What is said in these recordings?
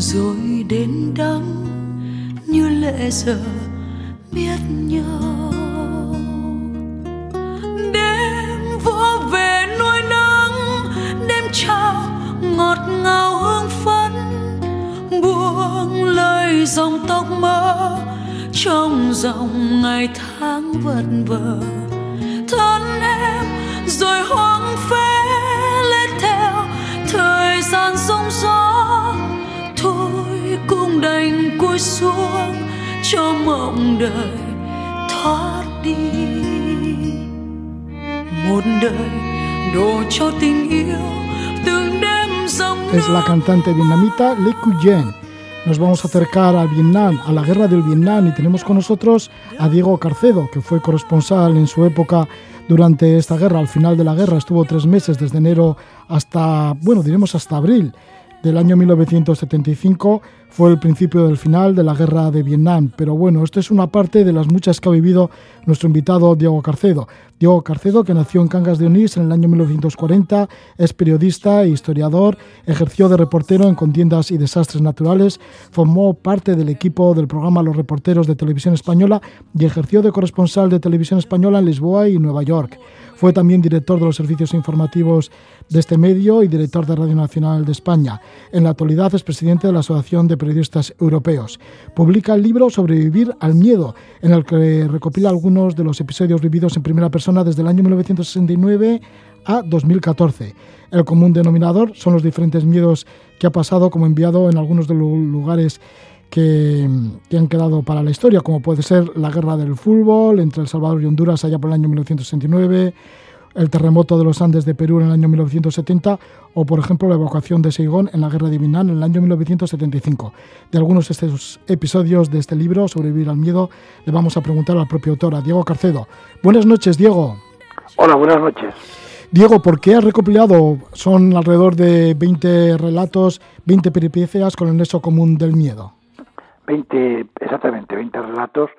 rồi đến đắng như lệ giờ biết nhau. Đêm vỗ về nuôi nắng đêm trao ngọt ngào hương phấn, buông lời dòng tóc mơ trong dòng ngày tháng vật vờ. Thân em rồi hoang phế lên theo thời gian rông gió. Cũng đành cúi xuống cho mộng đời thoát đi một đời đổ cho tình yêu từng đêm dòng Es la cantante vietnamita Le Cuyen. Nos vamos a acercar al Vietnam, a la guerra del Vietnam, y tenemos con nosotros a Diego Carcedo, que fue corresponsal en su época durante esta guerra. Al final de la guerra estuvo tres meses, desde enero hasta, bueno, diremos hasta abril del año 1975 fue el principio del final de la guerra de Vietnam. Pero bueno, esto es una parte de las muchas que ha vivido nuestro invitado Diego Carcedo. Diego Carcedo, que nació en Cangas de Onís en el año 1940, es periodista e historiador, ejerció de reportero en contiendas y desastres naturales, formó parte del equipo del programa Los Reporteros de Televisión Española y ejerció de corresponsal de Televisión Española en Lisboa y Nueva York. Fue también director de los servicios informativos de este medio y director de Radio Nacional de España. En la actualidad es presidente de la Asociación de Periodistas Europeos. Publica el libro Sobrevivir al Miedo, en el que recopila algunos de los episodios vividos en primera persona desde el año 1969 a 2014. El común denominador son los diferentes miedos que ha pasado como enviado en algunos de los lugares que, que, han quedado para la historia, como puede ser la guerra del fútbol entre El Salvador y Honduras allá por el año 1969, el terremoto de los Andes de Perú en el año 1970 o, por ejemplo, la evacuación de Saigón en la guerra de Vietnam en el año 1975. De algunos de estos episodios de este libro, Sobrevivir al Miedo, le vamos a preguntar al propio autor, a Diego Carcedo. Buenas noches, Diego. Hola, buenas noches. Diego, ¿por qué has recopilado? Son alrededor de 20 relatos, 20 peripecias con el nexo común del miedo. 20, exactamente, 20 relatos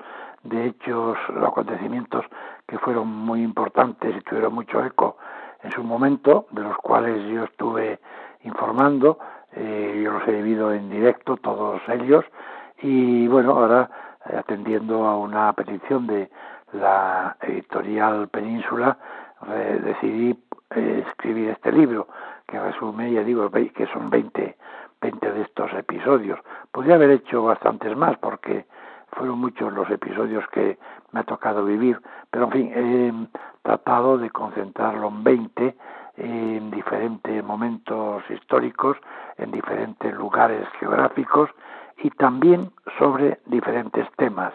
de hechos o acontecimientos que fueron muy importantes y tuvieron mucho eco en su momento, de los cuales yo estuve informando, eh, yo los he vivido en directo, todos ellos, y bueno, ahora eh, atendiendo a una petición de la editorial Península, eh, decidí escribir este libro, que resume, ya digo, que son 20 20 de estos episodios. Podría haber hecho bastantes más porque fueron muchos los episodios que me ha tocado vivir, pero en fin, he tratado de concentrarlo en 20 en diferentes momentos históricos, en diferentes lugares geográficos y también sobre diferentes temas.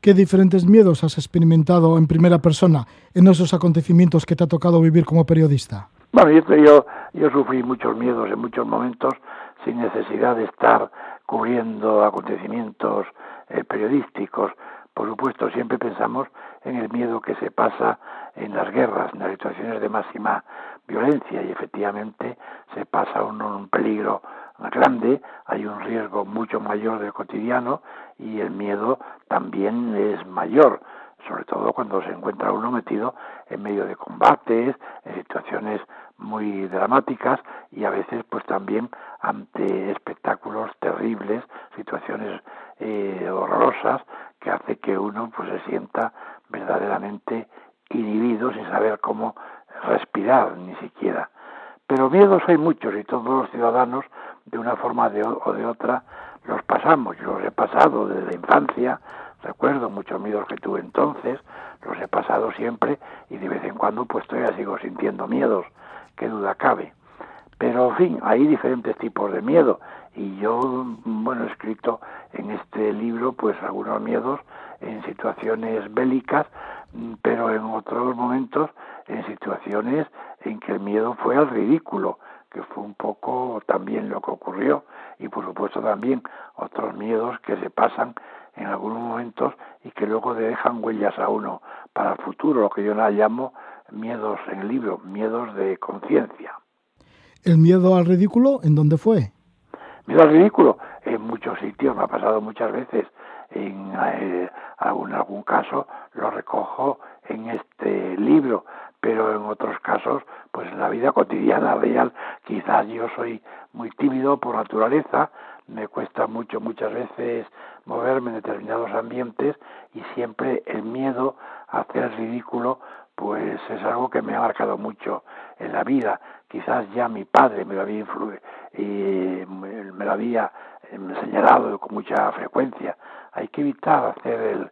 ¿Qué diferentes miedos has experimentado en primera persona en esos acontecimientos que te ha tocado vivir como periodista? Bueno, yo, yo, yo sufrí muchos miedos en muchos momentos sin necesidad de estar cubriendo acontecimientos eh, periodísticos. Por supuesto, siempre pensamos en el miedo que se pasa en las guerras, en las situaciones de máxima violencia y efectivamente se pasa uno un peligro grande, hay un riesgo mucho mayor del cotidiano y el miedo también es mayor sobre todo cuando se encuentra uno metido en medio de combates, en situaciones muy dramáticas y a veces pues también ante espectáculos terribles, situaciones eh, horrorosas que hace que uno pues se sienta verdaderamente inhibido sin saber cómo respirar ni siquiera. Pero miedos hay muchos y todos los ciudadanos de una forma de, o de otra los pasamos. Yo los he pasado desde la infancia, recuerdo muchos miedos que tuve entonces, los he pasado siempre y de vez en cuando pues todavía sigo sintiendo miedos, qué duda cabe. Pero en fin, hay diferentes tipos de miedo y yo, bueno, he escrito en este libro pues algunos miedos en situaciones bélicas, pero en otros momentos en situaciones en que el miedo fue al ridículo, que fue un poco también lo que ocurrió y por supuesto también otros miedos que se pasan en algunos momentos y que luego dejan huellas a uno para el futuro, lo que yo la llamo miedos en el libro, miedos de conciencia. ¿El miedo al ridículo en dónde fue? Miedo al ridículo en muchos sitios, me ha pasado muchas veces. En, eh, algún, algún caso lo recojo en este libro, pero en otros casos, pues en la vida cotidiana real, quizás yo soy muy tímido por naturaleza, me cuesta mucho muchas veces moverme en determinados ambientes y siempre el miedo a hacer el ridículo pues es algo que me ha marcado mucho en la vida. Quizás ya mi padre me lo había y me lo había señalado con mucha frecuencia. Hay que evitar hacer el,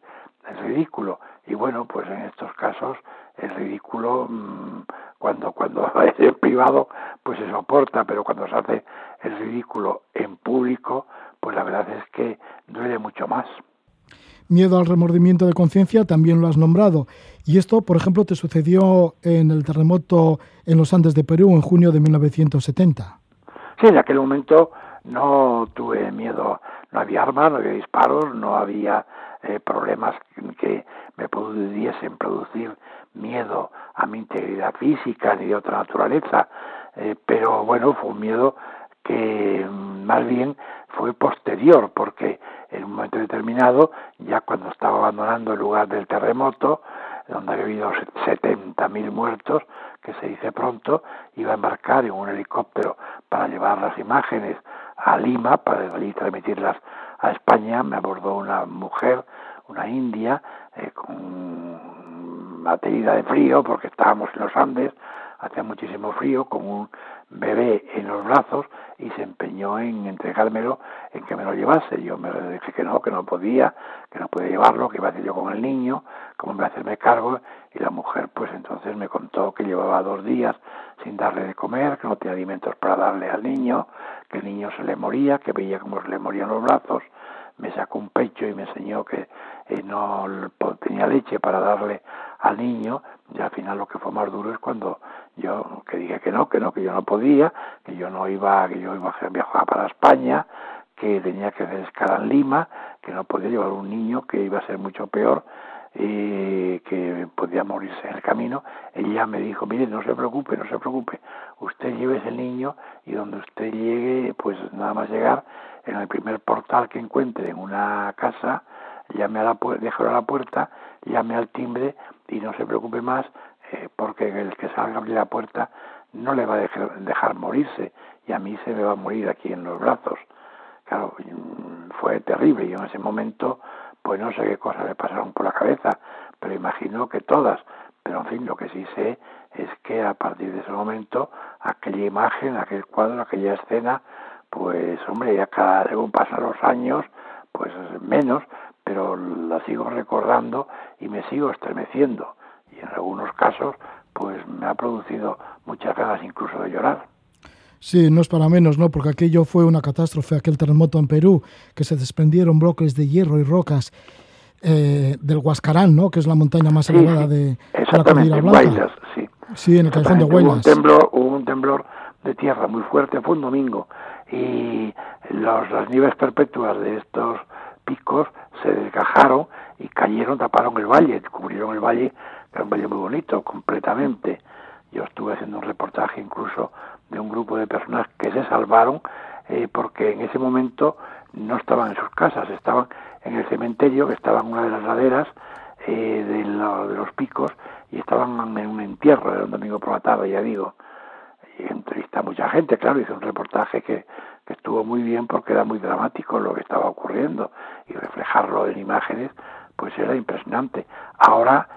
ridículo y bueno, pues en estos casos el ridículo mm, cuando cuando es en privado pues se soporta, pero cuando se hace el ridículo en público, pues la verdad es que duele mucho más. Miedo al remordimiento de conciencia también lo has nombrado. Y esto, por ejemplo, te sucedió en el terremoto en los Andes de Perú en junio de 1970. Sí, en aquel momento no tuve miedo, no había armas, no había disparos, no había eh, problemas que me pudiesen producir miedo a mi integridad física ni de otra naturaleza. Eh, pero bueno, fue un miedo que mm, más bien fue posterior, porque en un momento determinado, ya cuando estaba abandonando el lugar del terremoto, donde había habido 70.000 muertos, que se dice pronto, iba a embarcar en un helicóptero para llevar las imágenes a Lima, para allí transmitirlas a España. Me abordó una mujer, una india, eh, con batería de frío, porque estábamos en los Andes, hacía muchísimo frío, con un bebé en los brazos y se empeñó en entregármelo, en que me lo llevase. Yo me dije que no, que no podía, que no podía llevarlo, que iba a hacer yo con el niño, cómo me hacerme cargo. Y la mujer, pues entonces me contó que llevaba dos días sin darle de comer, que no tenía alimentos para darle al niño, que el niño se le moría, que veía cómo se le morían los brazos. Me sacó un pecho y me enseñó que eh, no tenía leche para darle al niño. Y al final lo que fue más duro es cuando yo que dije que no, que no, que yo no podía, que yo no iba, que yo iba a viajar para España, que tenía que hacer escala en Lima, que no podía llevar un niño, que iba a ser mucho peor, y que podía morirse en el camino. Ella me dijo, mire, no se preocupe, no se preocupe, usted lleve ese niño y donde usted llegue, pues nada más llegar, en el primer portal que encuentre en una casa, llame a la déjalo a la puerta, llame al timbre y no se preocupe más, eh, porque el que salga a abrir la puerta no le va a dejar, dejar, morirse y a mí se me va a morir aquí en los brazos. Claro, mm, fue terrible y en ese momento pues no sé qué cosas le pasaron por la cabeza, pero imagino que todas. Pero en fin, lo que sí sé es que a partir de ese momento, aquella imagen, aquel cuadro, aquella escena, pues hombre, ya cada según pasan los años, pues menos, pero la sigo recordando y me sigo estremeciendo y en algunos casos pues me ha producido muchas ganas incluso de llorar. Sí, no es para menos, ¿no? Porque aquello fue una catástrofe, aquel terremoto en Perú, que se desprendieron bloques de hierro y rocas eh, del Huascarán, ¿no? Que es la montaña más elevada de, la Cordillera Blanca. sí. Sí, en el callejón de Huaylas. Hubo un, temblor, hubo un temblor de tierra muy fuerte, fue un domingo, y los, las nieves perpetuas de estos picos se desgajaron y cayeron, taparon el valle, cubrieron el valle era un valle muy bonito, completamente. Yo estuve haciendo un reportaje incluso de un grupo de personas que se salvaron eh, porque en ese momento no estaban en sus casas, estaban en el cementerio, que estaba en una de las laderas eh, de, los picos y estaban en un entierro, era un domingo por la tarde, ya digo. Y entrevisté a mucha gente, claro, hice un reportaje que, que estuvo muy bien porque era muy dramático lo que estaba ocurriendo y reflejarlo en imágenes pues era impresionante. Ahora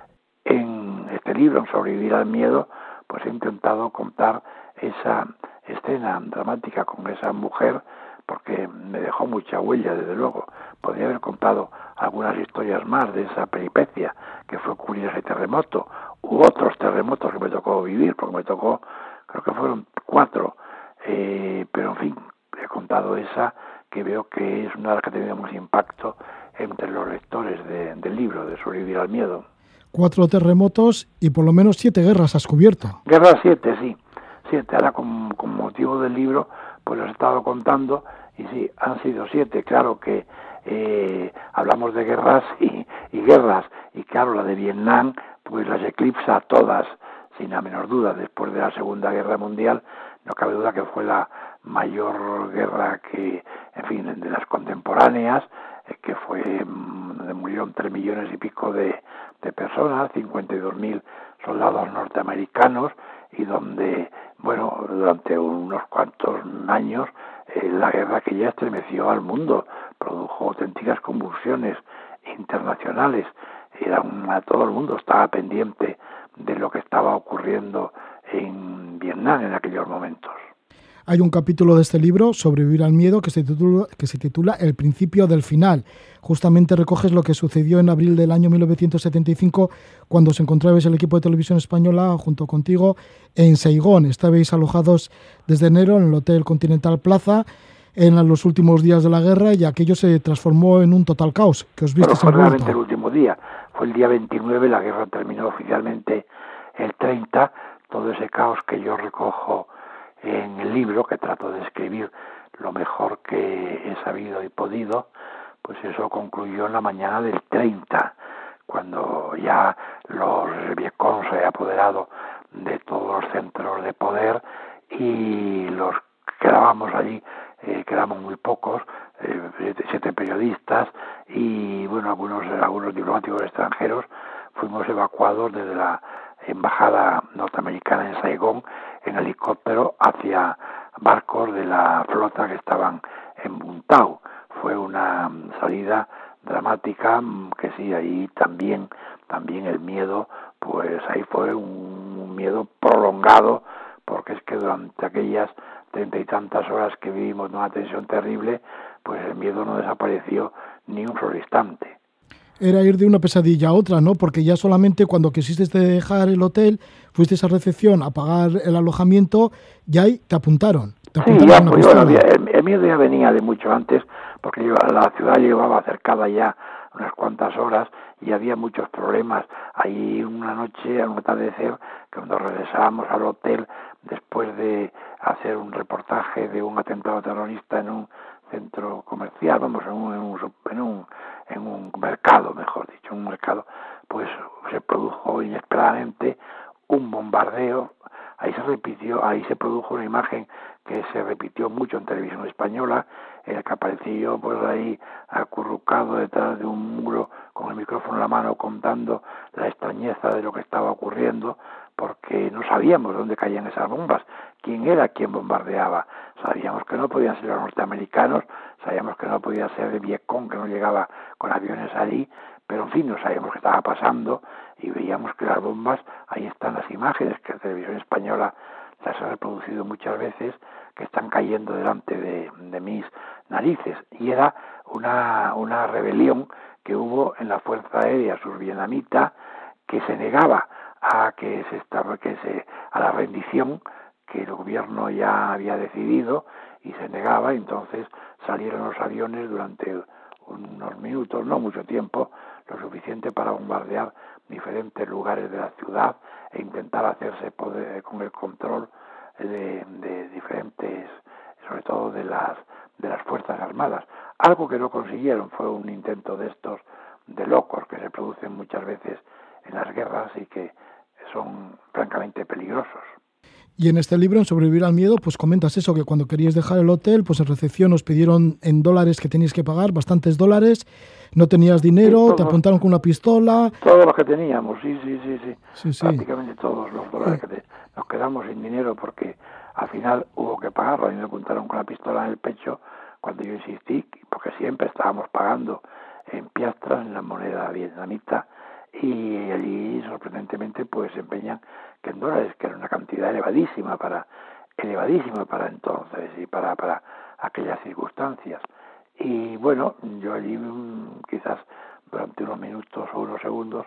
en este libro, en Sobrevivir al Miedo, pues he intentado contar esa escena dramática con esa mujer porque me dejó mucha huella, desde luego. Podría haber contado algunas historias más de esa peripecia que fue ocurrir ese terremoto, u otros terremotos que me tocó vivir, porque me tocó, creo que fueron cuatro, eh, pero en fin, he contado esa que veo que es una de las que ha tenido más impacto entre los lectores del libro, de Sobrevivir al Miedo cuatro terremotos y por lo menos siete guerras has cubierto. Guerras siete, sí. siete. Ahora con, motivo del libro, pues los he estado contando y sí, han sido siete. Claro que eh, hablamos de guerras y, y, guerras y claro, la de Vietnam, pues las eclipsa todas, sin la menor duda. Después de la Segunda Guerra Mundial, no cabe duda que fue la mayor guerra que, en fin, de las contemporáneas, eh, que fue mm, donde murieron tres millones y pico de, de personas, 52.000 soldados norteamericanos y donde, bueno, durante unos cuantos años eh, la guerra que ya estremeció al mundo, produjo auténticas convulsiones internacionales, era una, todo el mundo estaba pendiente de lo que estaba ocurriendo en Vietnam en aquellos momentos. Hay un capítulo de este libro, Sobrevivir al miedo, que se, titula, que se titula El principio del final. Justamente recoges lo que sucedió en abril del año 1975, cuando os encontrabais el equipo de televisión española junto contigo en Saigón. Estabais alojados desde enero en el Hotel Continental Plaza en los últimos días de la guerra y aquello se transformó en un total caos. que os fue realmente el último día. Fue el día 29, la guerra terminó oficialmente el 30. Todo ese caos que yo recojo en el libro, que trato de escribir lo mejor que he sabido y podido, pues eso concluyó en la mañana del 30, cuando ya los Vietcong se ha apoderado de todos los centros de poder y los quedábamos allí, eh, quedamos muy pocos, eh, siete periodistas y bueno algunos algunos diplomáticos extranjeros fuimos evacuados desde la embajada norteamericana en Saigón en helicóptero hacia barcos de la flota que estaban en Buntao. Fue una salida dramática mm, que sí, ahí también, también el miedo, pues ahí fue un miedo prolongado, porque es que durante aquellas treinta y tantas horas que vivimos una tensión terrible, pues el miedo no desapareció ni un solo instante era ir de una pesadilla a otra, ¿no? Porque ya solamente cuando quisiste dejar el hotel, fuiste a recepción a pagar el alojamiento, ya ahí te apuntaron. sí, ya, pues, el, miedo ya venía de mucho antes, porque la ciudad llevaba cercada ya unas cuantas horas y había muchos problemas. Ahí una noche, al atardecer, cuando regresábamos al hotel después de hacer un reportaje de un atentado terrorista en un centro comercial, vamos, en un, en un, en un, mercado, mejor dicho, un mercado, pues se produjo inesperadamente un bombardeo, ahí se repitió, ahí se produjo una imagen que se repitió mucho en televisión española, en el que apareció pues ahí acurrucado detrás de un muro con el micrófono en la mano contando la extrañeza de lo que estaba ocurriendo, porque no sabíamos dónde caían esas bombas, quién era quien bombardeaba. Sabíamos que no podían ser los norteamericanos, sabíamos que no podía ser de Vietcong, que no llegaba con aviones allí, pero en fin, no sabíamos qué estaba pasando y veíamos que las bombas, ahí están las imágenes que la televisión española las ha reproducido muchas veces, que están cayendo delante de, de mis narices. Y era una, una rebelión que hubo en la Fuerza Aérea survietnamita que se negaba a que se estaba que se a la rendición que el gobierno ya había decidido y se negaba entonces salieron los aviones durante unos minutos no mucho tiempo lo suficiente para bombardear diferentes lugares de la ciudad e intentar hacerse poder, con el control de, de diferentes sobre todo de las de las fuerzas armadas. Algo que no consiguieron fue un intento de estos de locos que se producen muchas veces en las guerras y que son francamente peligrosos. Y en este libro, en Sobrevivir al Miedo, pues comentas eso, que cuando queríais dejar el hotel, pues en recepción os pidieron en dólares que teníais que pagar, bastantes dólares, no tenías dinero, te apuntaron con una pistola. Todo lo que teníamos, sí, sí, sí, sí. Prácticamente todos los dólares que nos quedamos sin dinero porque al final hubo que pagarlo. A mí me apuntaron con la pistola en el pecho cuando yo insistí, porque siempre estábamos pagando en piastras, en la moneda vietnamita, y allí sorprendentemente pues empeñan que en dólares, que era una cantidad elevadísima para elevadísima para entonces y para, para aquellas circunstancias. Y bueno, yo allí mm, quizás durante unos minutos o unos segundos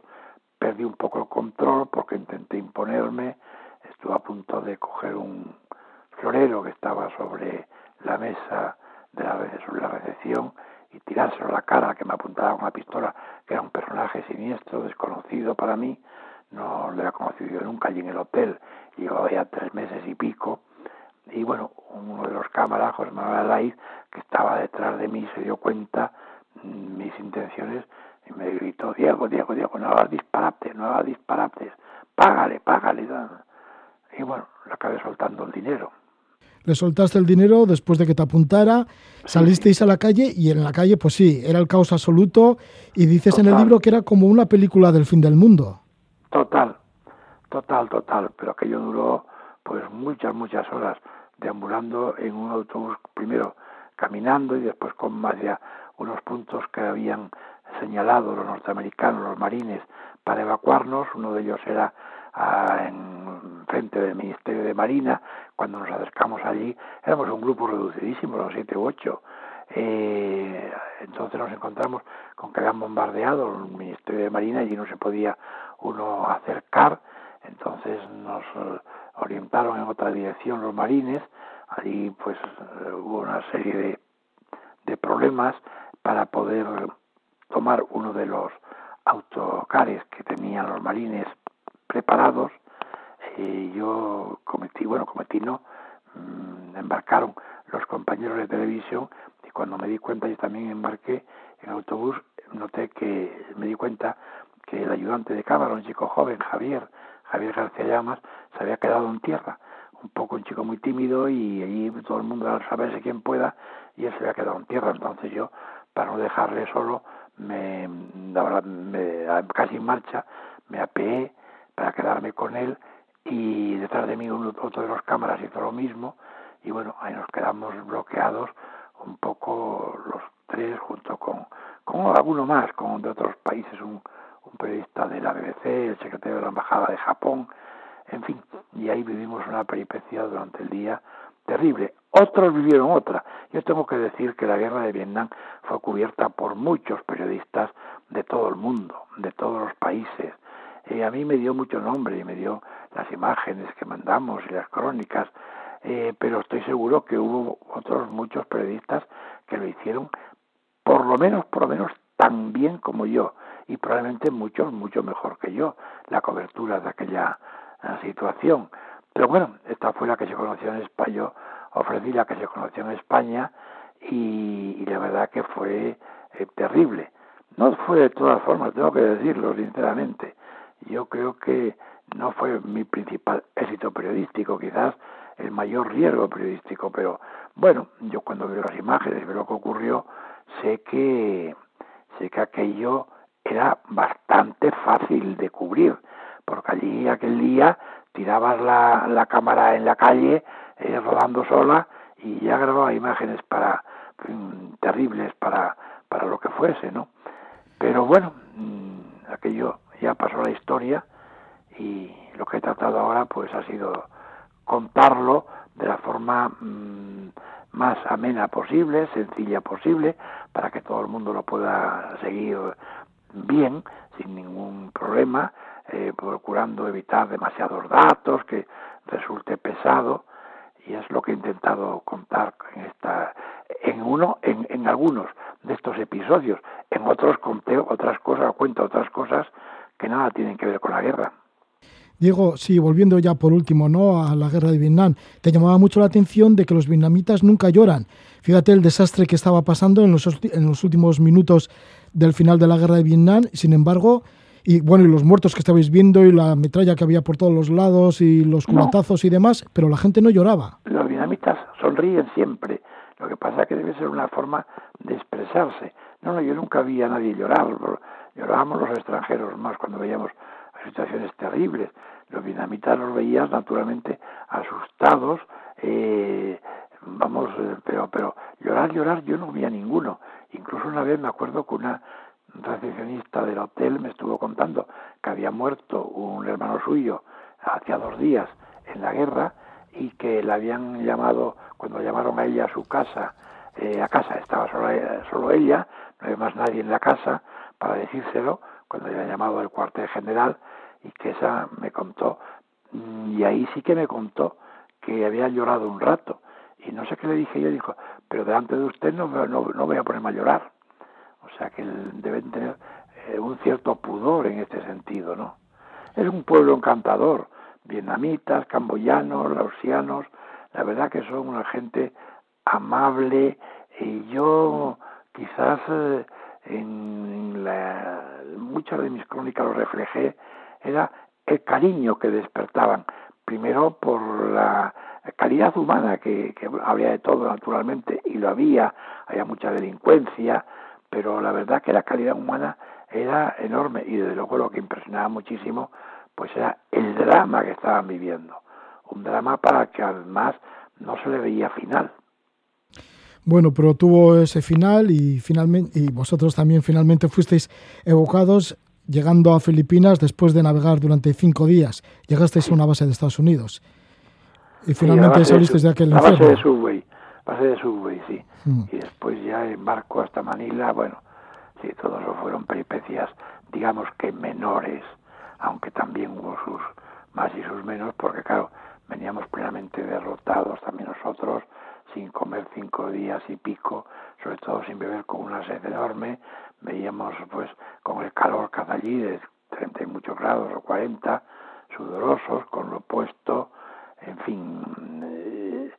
perdí un poco el control porque intenté imponerme, estuve a punto de coger un florero que estaba sobre la mesa de la, sobre la recepción y tirárselo a la cara que me apuntaba con la pistola, que era un personaje siniestro, desconocido para mí, no lo había conocido nunca allí en el hotel llevaba ya tres meses y pico, y bueno, uno de los cámaras, José Manuel Arraiz, que estaba detrás de mí, se dio cuenta mm, mis intenciones y me gritó, Diego, Diego, Diego, no hagas disparates, no hagas disparates, págale, págale. Y bueno, le acabé soltando el dinero. Le soltaste el dinero después de que te apuntara, salisteis a la calle y en la calle, pues sí, era el caos absoluto y dices en el libro que era como una película del fin del mundo. Total, total, total, pero aquello duró pues muchas, muchas horas deambulando en un autobús, primero caminando y después con más ya unos puntos que habían señalado los norteamericanos, los marines, para evacuarnos. Uno de ellos era ah, en frente del Ministerio de Marina. Cuando nos acercamos allí, éramos un grupo reducidísimo, los siete u ocho. Eh, entonces nos encontramos con que habían bombardeado el Ministerio de Marina y no se podía uno acercar. Entonces nos eh, orientaron en otra dirección los marines. Allí pues eh, hubo una serie de, de problemas para poder tomar uno de los autocares que tenían los marines preparados. Y yo cometí, bueno, cometí no, mm, embarcaron los compañeros de televisión y cuando me di cuenta yo también embarqué en autobús, noté que me di cuenta que el ayudante de cámara, un chico joven, Javier, Javier García Llamas, se había quedado en tierra, un poco un chico muy tímido y allí todo el mundo al saberse quién pueda y él se había quedado en tierra, entonces yo, para no dejarle solo, me, me, casi en marcha, me apeé para quedarme con él y detrás de mí otro de los cámaras hizo lo mismo y bueno, ahí nos quedamos bloqueados un poco los tres junto con, con alguno más, con de otros países, un, un periodista de la BBC, el secretario de la Embajada de Japón, en fin, y ahí vivimos una peripecia durante el día terrible. Otros vivieron otra. Yo tengo que decir que la guerra de Vietnam fue cubierta por muchos periodistas de todo el mundo, de todos los países. Y a mí me dio mucho nombre y me dio las imágenes que mandamos y las crónicas, eh, pero estoy seguro que hubo otros muchos periodistas que lo hicieron por lo menos, por lo menos tan bien como yo y probablemente muchos, mucho mejor que yo, la cobertura de aquella eh, situación. Pero bueno, esta fue la que se conoció en España, yo ofrecí la que se conoció en España y, la verdad que fue eh, terrible. No fue de todas formas, tengo que decirlo sinceramente. Yo creo que no fue mi principal éxito periodístico, quizás el mayor riesgo periodístico, pero bueno, yo cuando veo las imágenes veo lo que ocurrió, sé que sé que aquello era bastante fácil de cubrir, porque allí aquel día tirabas la, la cámara en la calle, eh, rodando sola, y ya grababa imágenes para terribles para, para lo que fuese, ¿no? Pero bueno, mm, aquello ya pasó a la historia y lo que he tratado ahora pues ha sido contarlo de la forma mm, más amena posible, sencilla posible, para que todo el mundo lo pueda seguir bien, sin ningún problema, eh, procurando evitar demasiados datos, que resulte pesado, y es lo que he intentado contar en esta en uno en, en algunos de estos episodios. En otros conté otras cosas cuento otras cosas que nada tienen que ver con la guerra Diego, sí, volviendo ya por último ¿no? a la guerra de Vietnam, te llamaba mucho la atención de que los vietnamitas nunca lloran. Fíjate el desastre que estaba pasando en los, en los últimos minutos del final de la guerra de Vietnam, sin embargo, y bueno, y los muertos que estabais viendo y la metralla que había por todos los lados y los culatazos y demás, pero la gente no lloraba. Los vietnamitas sonríen siempre. Lo que pasa es que debe ser una forma de expresarse. No, no, yo nunca vi a nadie llorar. Llorábamos los extranjeros más cuando veíamos situaciones terribles. Los vietnamitas los veías naturalmente asustados, eh, vamos, eh, pero, pero llorar, llorar, yo no vi a ninguno. Incluso una vez me acuerdo que una recepcionista del hotel me estuvo contando que había muerto un hermano suyo hacía dos días en la guerra y que la habían llamado, cuando llamaron a ella a su casa, eh, a casa estaba solo, solo ella, no había más nadie en la casa para decírselo, cuando había llamado al cuartel general y que esa me contó, y ahí sí que me contó que había llorado un rato. Y no sé qué le dije yo, dijo, pero delante de usted no, no, no voy a ponerme a llorar. O sea que deben tener eh, un cierto pudor en este sentido, ¿no? Es un pueblo encantador, vietnamitas, camboyanos, laosianos, la verdad que son una gente amable y yo quizás eh, en muchas de mis crónicas lo reflejé, era el cariño que despertaban, primero por la calidad humana, que, que había de todo naturalmente, y lo había, había mucha delincuencia, pero la verdad que la calidad humana era enorme y desde luego lo que impresionaba muchísimo pues era el drama que estaban viviendo, un drama para que además no se le veía final. Bueno, pero tuvo ese final y finalmente y vosotros también finalmente fuisteis evocados llegando a Filipinas después de navegar durante cinco días. Llegasteis a una base de Estados Unidos y finalmente salisteis de, aquel la base de Subway, base de Subway, sí. Mm. Y después ya en barco hasta Manila, bueno, sí, todo eso fueron peripecias, digamos que menores, aunque también hubo sus más y sus menos, porque claro, veníamos plenamente derrotados también nosotros sin comer cinco días y pico, sobre todo sin beber con una sed enorme, veíamos pues con el calor que hace allí de 30 y muchos grados o 40, sudorosos, con lo puesto, en fin, eh,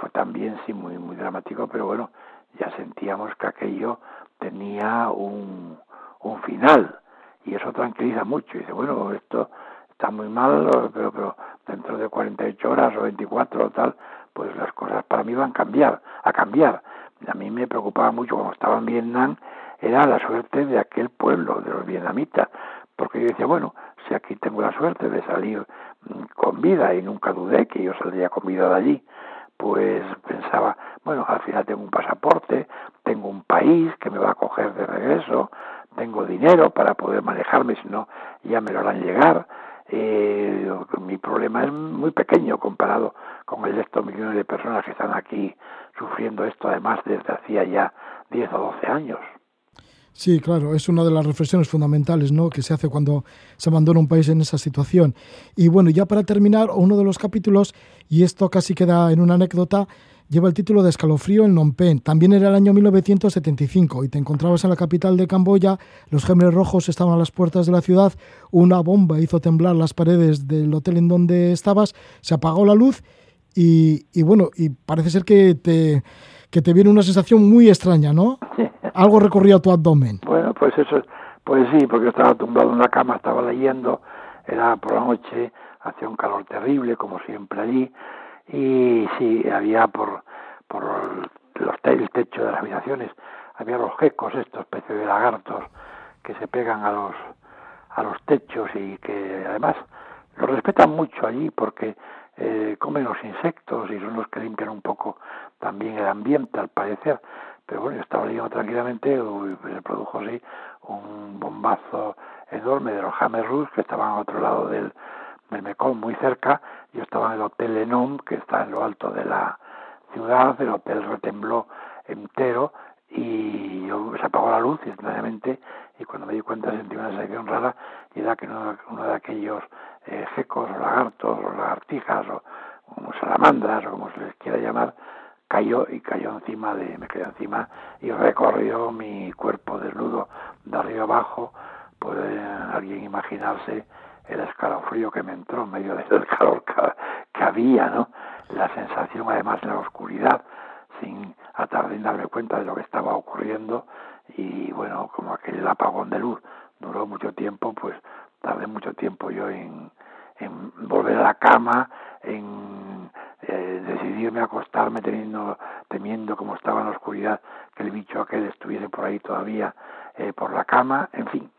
fue también sí muy, muy dramático, pero bueno, ya sentíamos que aquello tenía un, un final y eso tranquiliza mucho. Y dice, bueno, esto está muy mal, pero, pero dentro de 48 horas o 24 o tal, pues las cosas para mí van a cambiar, a cambiar. A mí me preocupaba mucho cuando estaba en Vietnam, era la suerte de aquel pueblo, de los vietnamitas, porque yo decía, bueno, si aquí tengo la suerte de salir mm, con vida y nunca dudé que yo saldría con vida de allí, pues pensaba, bueno, al final tengo un pasaporte, tengo un país que me va a coger de regreso, tengo dinero para poder manejarme, si no ya me lo harán llegar, eh, mi problema es muy pequeño comparado con el de estos millones de personas que están aquí sufriendo esto, además desde hacía ya 10 o 12 años. Sí, claro, es una de las reflexiones fundamentales ¿no? que se hace cuando se abandona un país en esa situación. Y bueno, ya para terminar, uno de los capítulos, y esto casi queda en una anécdota, lleva el título de Escalofrío en Phnom Penh. También era el año 1975 y te encontrabas en la capital de Camboya, los gemelos rojos estaban a las puertas de la ciudad, una bomba hizo temblar las paredes del hotel en donde estabas, se apagó la luz y, y bueno, y parece ser que te, que te viene una sensación muy extraña, ¿no? Algo recorría tu abdomen. Bueno, pues eso, pues sí, porque estaba tumbado en la cama, estaba leyendo, era por la noche, hacía un calor terrible, como siempre allí, y sí, había por, por los el techo de las habitaciones, había los gecos, estos especies de lagartos que se pegan a los, a los techos y que además los respetan mucho allí porque eh, comen los insectos y son los que limpian un poco también el ambiente al parecer. Pero bueno, yo estaba leyendo tranquilamente se produjo así un bombazo enorme de los Hammerus que estaban a otro lado del, del Mekong, muy cerca, yo estaba en el Hotel Lenom, que está en lo alto de la ciudad, el hotel retembló entero y yo, se apagó la luz instantáneamente y cuando me di cuenta sentí una sensación rara y era que uno, uno de aquellos eh, gecos o lagartos o lagartijas o, salamandras o como se les quiera llamar cayó y cayó encima de me quedé encima y recorrió mi cuerpo desnudo de arriba abajo puede alguien imaginarse el escalofrío que me entró en medio del calor que, había, ¿no? La sensación además de la oscuridad, sin atar de darme cuenta de lo que estaba ocurriendo y bueno, como aquel apagón de luz duró mucho tiempo, pues tardé mucho tiempo yo en, volver a la cama, eh, decidirme a acostarme teniendo, temiendo como estaba en la oscuridad que el bicho aquel estuviese por ahí todavía eh, por la cama, en fin,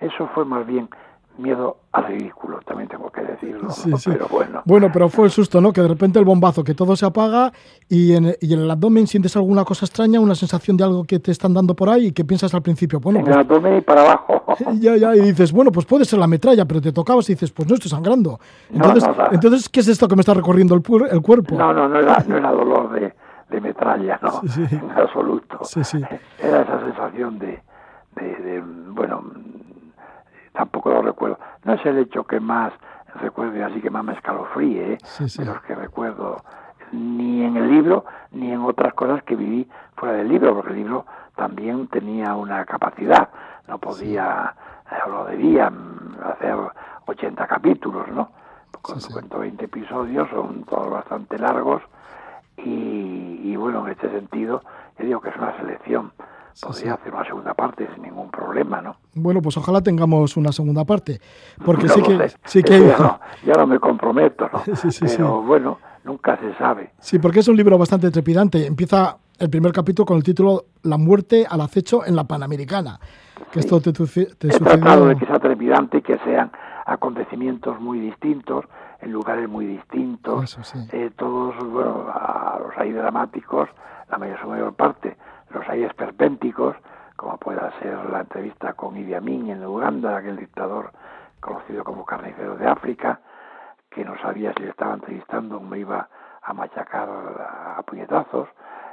eso fue más bien miedo al ridículo, también tengo que decirlo. Pero bueno. Bueno, pero fue el susto, ¿no? Que de repente el bombazo, que todo se apaga y en, y en el abdomen sientes alguna cosa extraña, una sensación de algo que te están dando por ahí y que piensas al principio, bueno. En el pues abdomen y para abajo. Ya, ya, y dices, bueno, pues puede ser la metralla, pero te tocabas y dices, pues no estoy sangrando. Entonces, entonces ¿qué es esto que me está recorriendo el, el cuerpo? No, no, no era, no era dolor de, de metralla, no, en absoluto. Era esa sensación de, de, de bueno, tampoco lo recuerdo. No es el hecho que más recuerdo así que más me escalofríe, ¿eh? de los que recuerdo ni en el libro ni en otras cosas que viví fuera del libro, porque el libro también tenía una capacidad, no podía, o lo debía, hacer 80 capítulos, ¿no? con 120 episodios, son todos bastante largos y, bueno, en este sentido, yo digo que es una selección. Podría hacer una segunda parte sin ningún problema, ¿no? Bueno, pues ojalá tengamos una segunda parte, porque sí que, sí que ya, no, ya, no, me comprometo, ¿no? Pero bueno, nunca se sabe. Sí, porque es un libro bastante trepidante. Empieza el primer capítulo con el título La muerte al acecho en la Panamericana. Que esto te, te, He tratado de que sea trepidante y que sean acontecimientos muy distintos, en lugares muy distintos, eh, todos, bueno, los hay dramáticos, la mayor, mayor parte, los hay esperpénticos, como pueda ser la entrevista con Idi Amin en Uganda, aquel dictador conocido como carnicero de África, que no sabía si le estaba entrevistando o me iba a machacar a, puñetazos,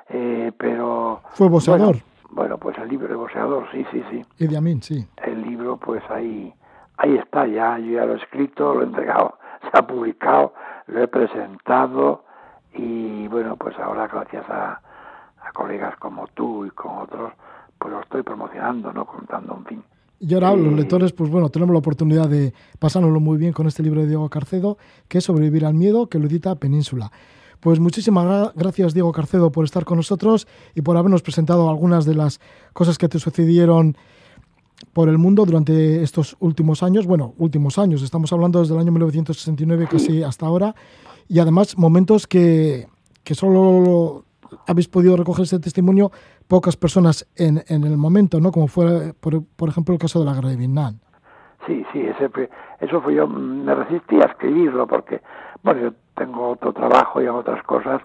eh, pero... Fue boxeador. Bueno, pues el libro de boxeador, sí, sí, sí. Idi Amin, sí. El libro, pues ahí, ahí está, ya, yo ya lo he escrito, lo he entregado, se ha publicado, lo he presentado y bueno, pues ahora gracias a, a colegas como tú y con otros, pues lo estoy promocionando, ¿no? Contando, un fin. Y ahora los lectores, pues bueno, tenemos la oportunidad de pasárnoslo muy bien con este libro de Diego Carcedo, que es Sobrevivir al Miedo, que lo edita Península. Pues muchísimas gracias, Diego Carcedo, por estar con nosotros y por habernos presentado algunas de las cosas que te sucedieron por el mundo durante estos últimos años. Bueno, últimos años, estamos hablando desde el año 1969 casi hasta ahora. Y además momentos que, que solo habéis podido recoger ese testimonio pocas personas en, en el momento, ¿no? Como fue, por, por, ejemplo, el caso de la guerra de Vietnam. Sí, sí, ese eso fue yo, me resistí a escribirlo porque, bueno, yo tengo otro trabajo y hago otras cosas,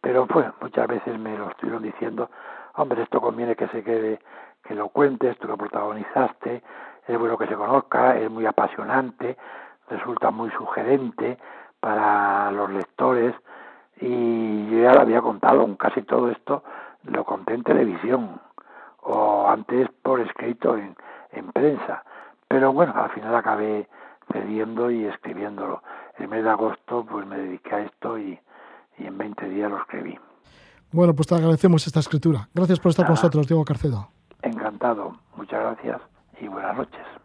pero pues muchas veces me lo estuvieron diciendo, hombre, esto conviene que se quede, que lo cuentes, tú lo protagonizaste, es bueno que se conozca, es muy apasionante, resulta muy sugerente para los lectores, y yo ya lo había contado, casi todo esto lo conté en televisión o antes por escrito en, en prensa. Pero bueno, al final acabé cediendo y escribiéndolo. El mes de agosto pues me dediqué a esto y, y en 20 días lo escribí. Bueno, pues te agradecemos esta escritura. Gracias por estar con nosotros, Diego Carcedo. Encantado. Muchas gracias y buenas noches.